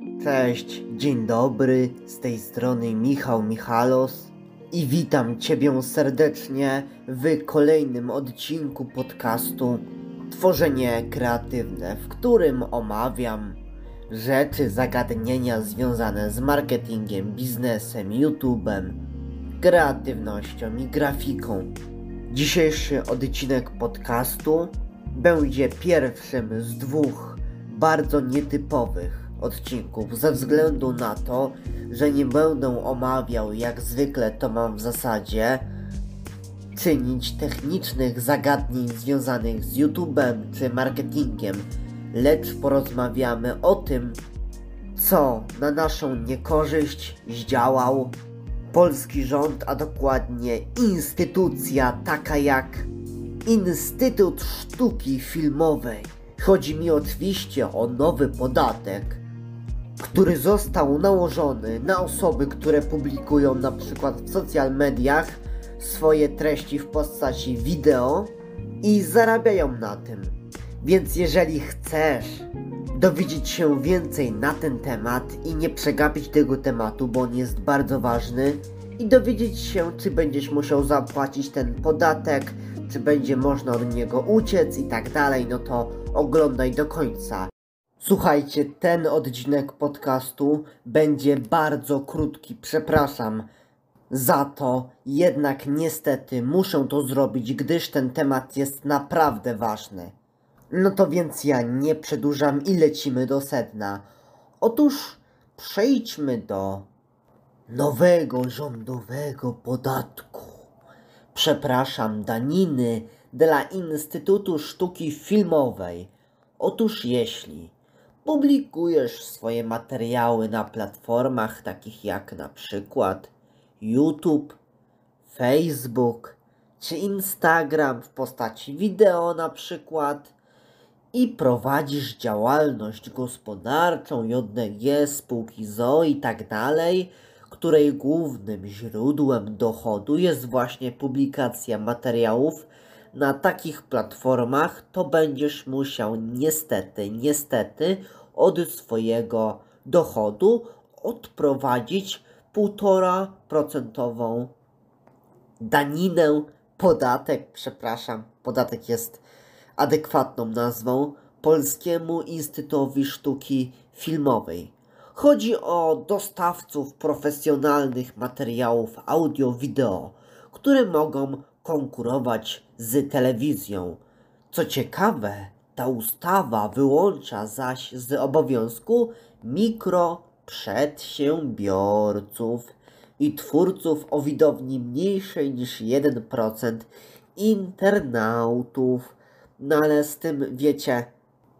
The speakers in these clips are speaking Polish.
Cześć, dzień dobry, z tej strony Michał Michalos i witam Ciebie serdecznie w kolejnym odcinku podcastu Tworzenie Kreatywne, w którym omawiam rzeczy, zagadnienia związane z marketingiem, biznesem, YouTube'em, kreatywnością i grafiką. Dzisiejszy odcinek podcastu będzie pierwszym z dwóch bardzo nietypowych odcinków ze względu na to, że nie będę omawiał jak zwykle to mam w zasadzie czynić technicznych zagadnień związanych z YouTube'em czy marketingiem, lecz porozmawiamy o tym, co na naszą niekorzyść zdziałał polski rząd, a dokładnie instytucja taka jak Instytut Sztuki Filmowej. Chodzi mi oczywiście o nowy podatek, który został nałożony na osoby, które publikują na przykład w social mediach swoje treści w postaci wideo i zarabiają na tym. Więc jeżeli chcesz dowiedzieć się więcej na ten temat i nie przegapić tego tematu, bo on jest bardzo ważny i dowiedzieć się, czy będziesz musiał zapłacić ten podatek, czy będzie można od niego uciec i tak dalej, no to oglądaj do końca. Słuchajcie, ten odcinek podcastu będzie bardzo krótki, przepraszam za to, jednak niestety muszę to zrobić, gdyż ten temat jest naprawdę ważny. No to więc ja nie przedłużam i lecimy do sedna. Otóż przejdźmy do nowego rządowego podatku. Przepraszam, daniny dla Instytutu Sztuki Filmowej. Otóż jeśli publikujesz swoje materiały na platformach takich jak na przykład YouTube, Facebook czy Instagram w postaci wideo na przykład i prowadzisz działalność gospodarczą JDG, spółki ZO i tak dalej, której głównym źródłem dochodu jest właśnie publikacja materiałów na takich platformach, to będziesz musiał niestety, niestety od swojego dochodu odprowadzić 1,5% daninę, podatek, przepraszam, podatek jest adekwatną nazwą, Polskiemu Instytutowi Sztuki Filmowej. Chodzi o dostawców profesjonalnych materiałów audio-wideo, które mogą konkurować z telewizją. Co ciekawe, ta ustawa wyłącza zaś z obowiązku mikroprzedsiębiorców i twórców o widowni mniejszej niż 1% internautów. No ale z tym wiecie,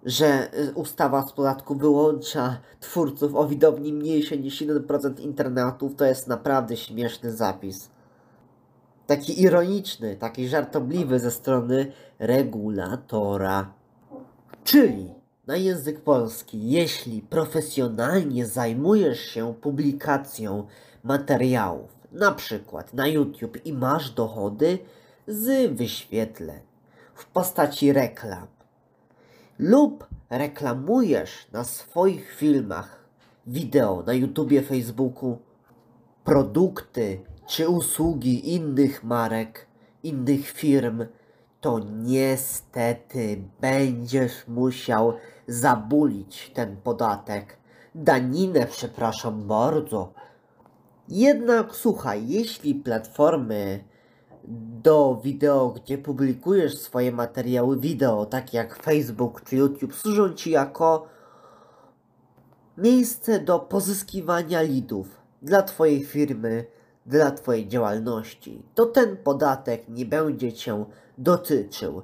że ustawa z podatku wyłącza twórców o widowni mniejszej niż 1% internautów, to jest naprawdę śmieszny zapis taki ironiczny, taki żartobliwy ze strony regulatora. Czyli na język polski, jeśli profesjonalnie zajmujesz się publikacją materiałów, na przykład na YouTube i masz dochody z wyświetleń w postaci reklam, lub reklamujesz na swoich filmach wideo na YouTubie, Facebooku produkty czy usługi innych marek, innych firm, to niestety będziesz musiał zabulić ten podatek. Daninę, przepraszam bardzo. Jednak słuchaj, jeśli platformy do wideo, gdzie publikujesz swoje materiały wideo, takie jak Facebook czy YouTube, służą ci jako miejsce do pozyskiwania lidów dla Twojej firmy, dla Twojej działalności, to ten podatek nie będzie Cię dotyczył.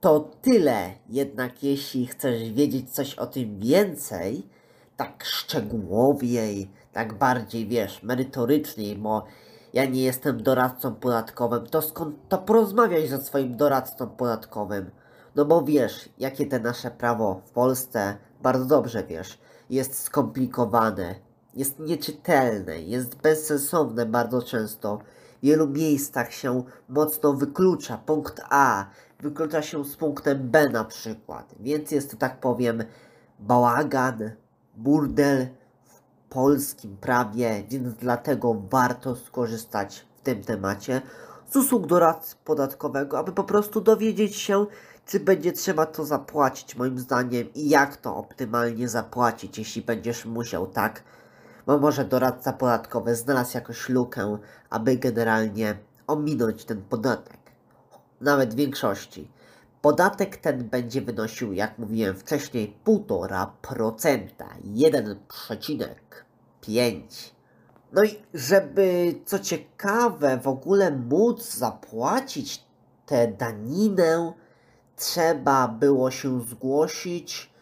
To tyle, jednak jeśli chcesz wiedzieć coś o tym więcej, tak szczegółowiej, tak bardziej, wiesz, merytoryczniej, bo ja nie jestem doradcą podatkowym, to skąd to porozmawiaj ze swoim doradcą podatkowym. No bo wiesz, jakie te nasze prawo w Polsce, bardzo dobrze wiesz, jest skomplikowane, jest nieczytelne, jest bezsensowne bardzo często. W wielu miejscach się mocno wyklucza punkt A, wyklucza się z punktem B na przykład, więc jest to tak powiem bałagan, burdel polskim prawie, więc dlatego warto skorzystać w tym temacie z usług doradcy podatkowego, aby po prostu dowiedzieć się, czy będzie trzeba to zapłacić, moim zdaniem, i jak to optymalnie zapłacić, jeśli będziesz musiał, tak? Bo może doradca podatkowy znalazł jakąś lukę, aby generalnie ominąć ten podatek. Nawet w większości. Podatek ten będzie wynosił, jak mówiłem wcześniej, 1,5%, 1,5%. No i żeby, co ciekawe, w ogóle móc zapłacić tę daninę, trzeba było się zgłosić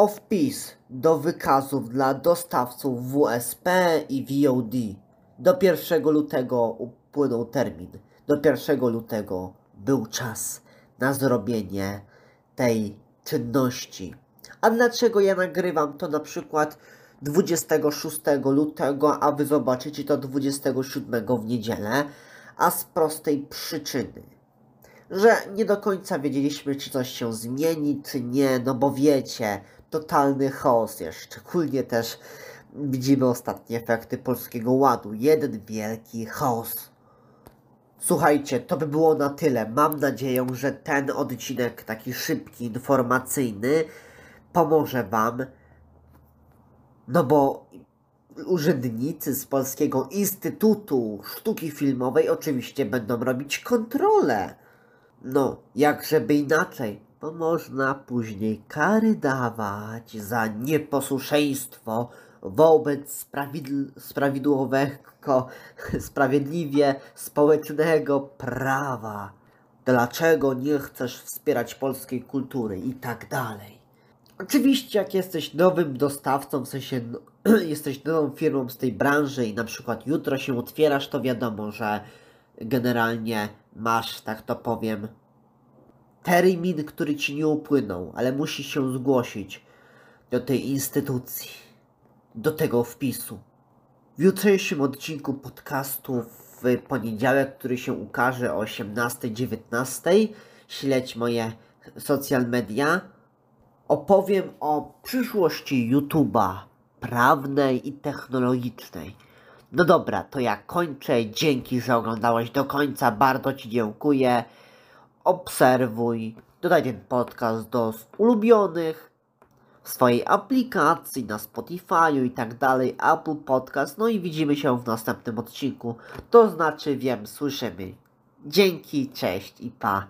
o wpis do wykazów dla dostawców WSP i VOD. Do 1 lutego upłynął termin. Do 1 lutego był czas na zrobienie tej czynności. A dlaczego ja nagrywam to na przykład 26 lutego, a wy zobaczycie to 27 w niedzielę? A z prostej przyczyny, że nie do końca wiedzieliśmy, czy coś się zmieni, czy nie, no bo wiecie, totalny chaos jest, szczególnie też widzimy ostatnie efekty Polskiego Ładu. Jeden wielki chaos. Słuchajcie, to by było na tyle. Mam nadzieję, że ten odcinek, taki szybki, informacyjny, pomoże Wam. No bo urzędnicy z Polskiego Instytutu Sztuki Filmowej oczywiście będą robić kontrolę. No, jak żeby inaczej, bo można później kary dawać za nieposłuszeństwo wobec sprawidłowego, sprawiedliwie społecznego prawa. Dlaczego nie chcesz wspierać polskiej kultury i tak dalej. Oczywiście, jak jesteś nowym dostawcą, w sensie no, jesteś nową firmą z tej branży i na przykład jutro się otwierasz, to wiadomo, że generalnie masz, tak to powiem, termin, który ci nie upłynął, ale musisz się zgłosić do tej instytucji, do tego wpisu. W jutrzejszym odcinku podcastu w poniedziałek, który się ukaże o 18-19, śledź moje social media, opowiem o przyszłości YouTube'a prawnej i technologicznej. No dobra, to ja kończę. Dzięki, że oglądałeś do końca. Bardzo Ci dziękuję. Obserwuj, dodaj ten podcast do ulubionych w swojej aplikacji, na Spotify'u i tak dalej, Apple Podcast. No i widzimy się w następnym odcinku. To znaczy, wiem, słyszymy. Dzięki, cześć i pa.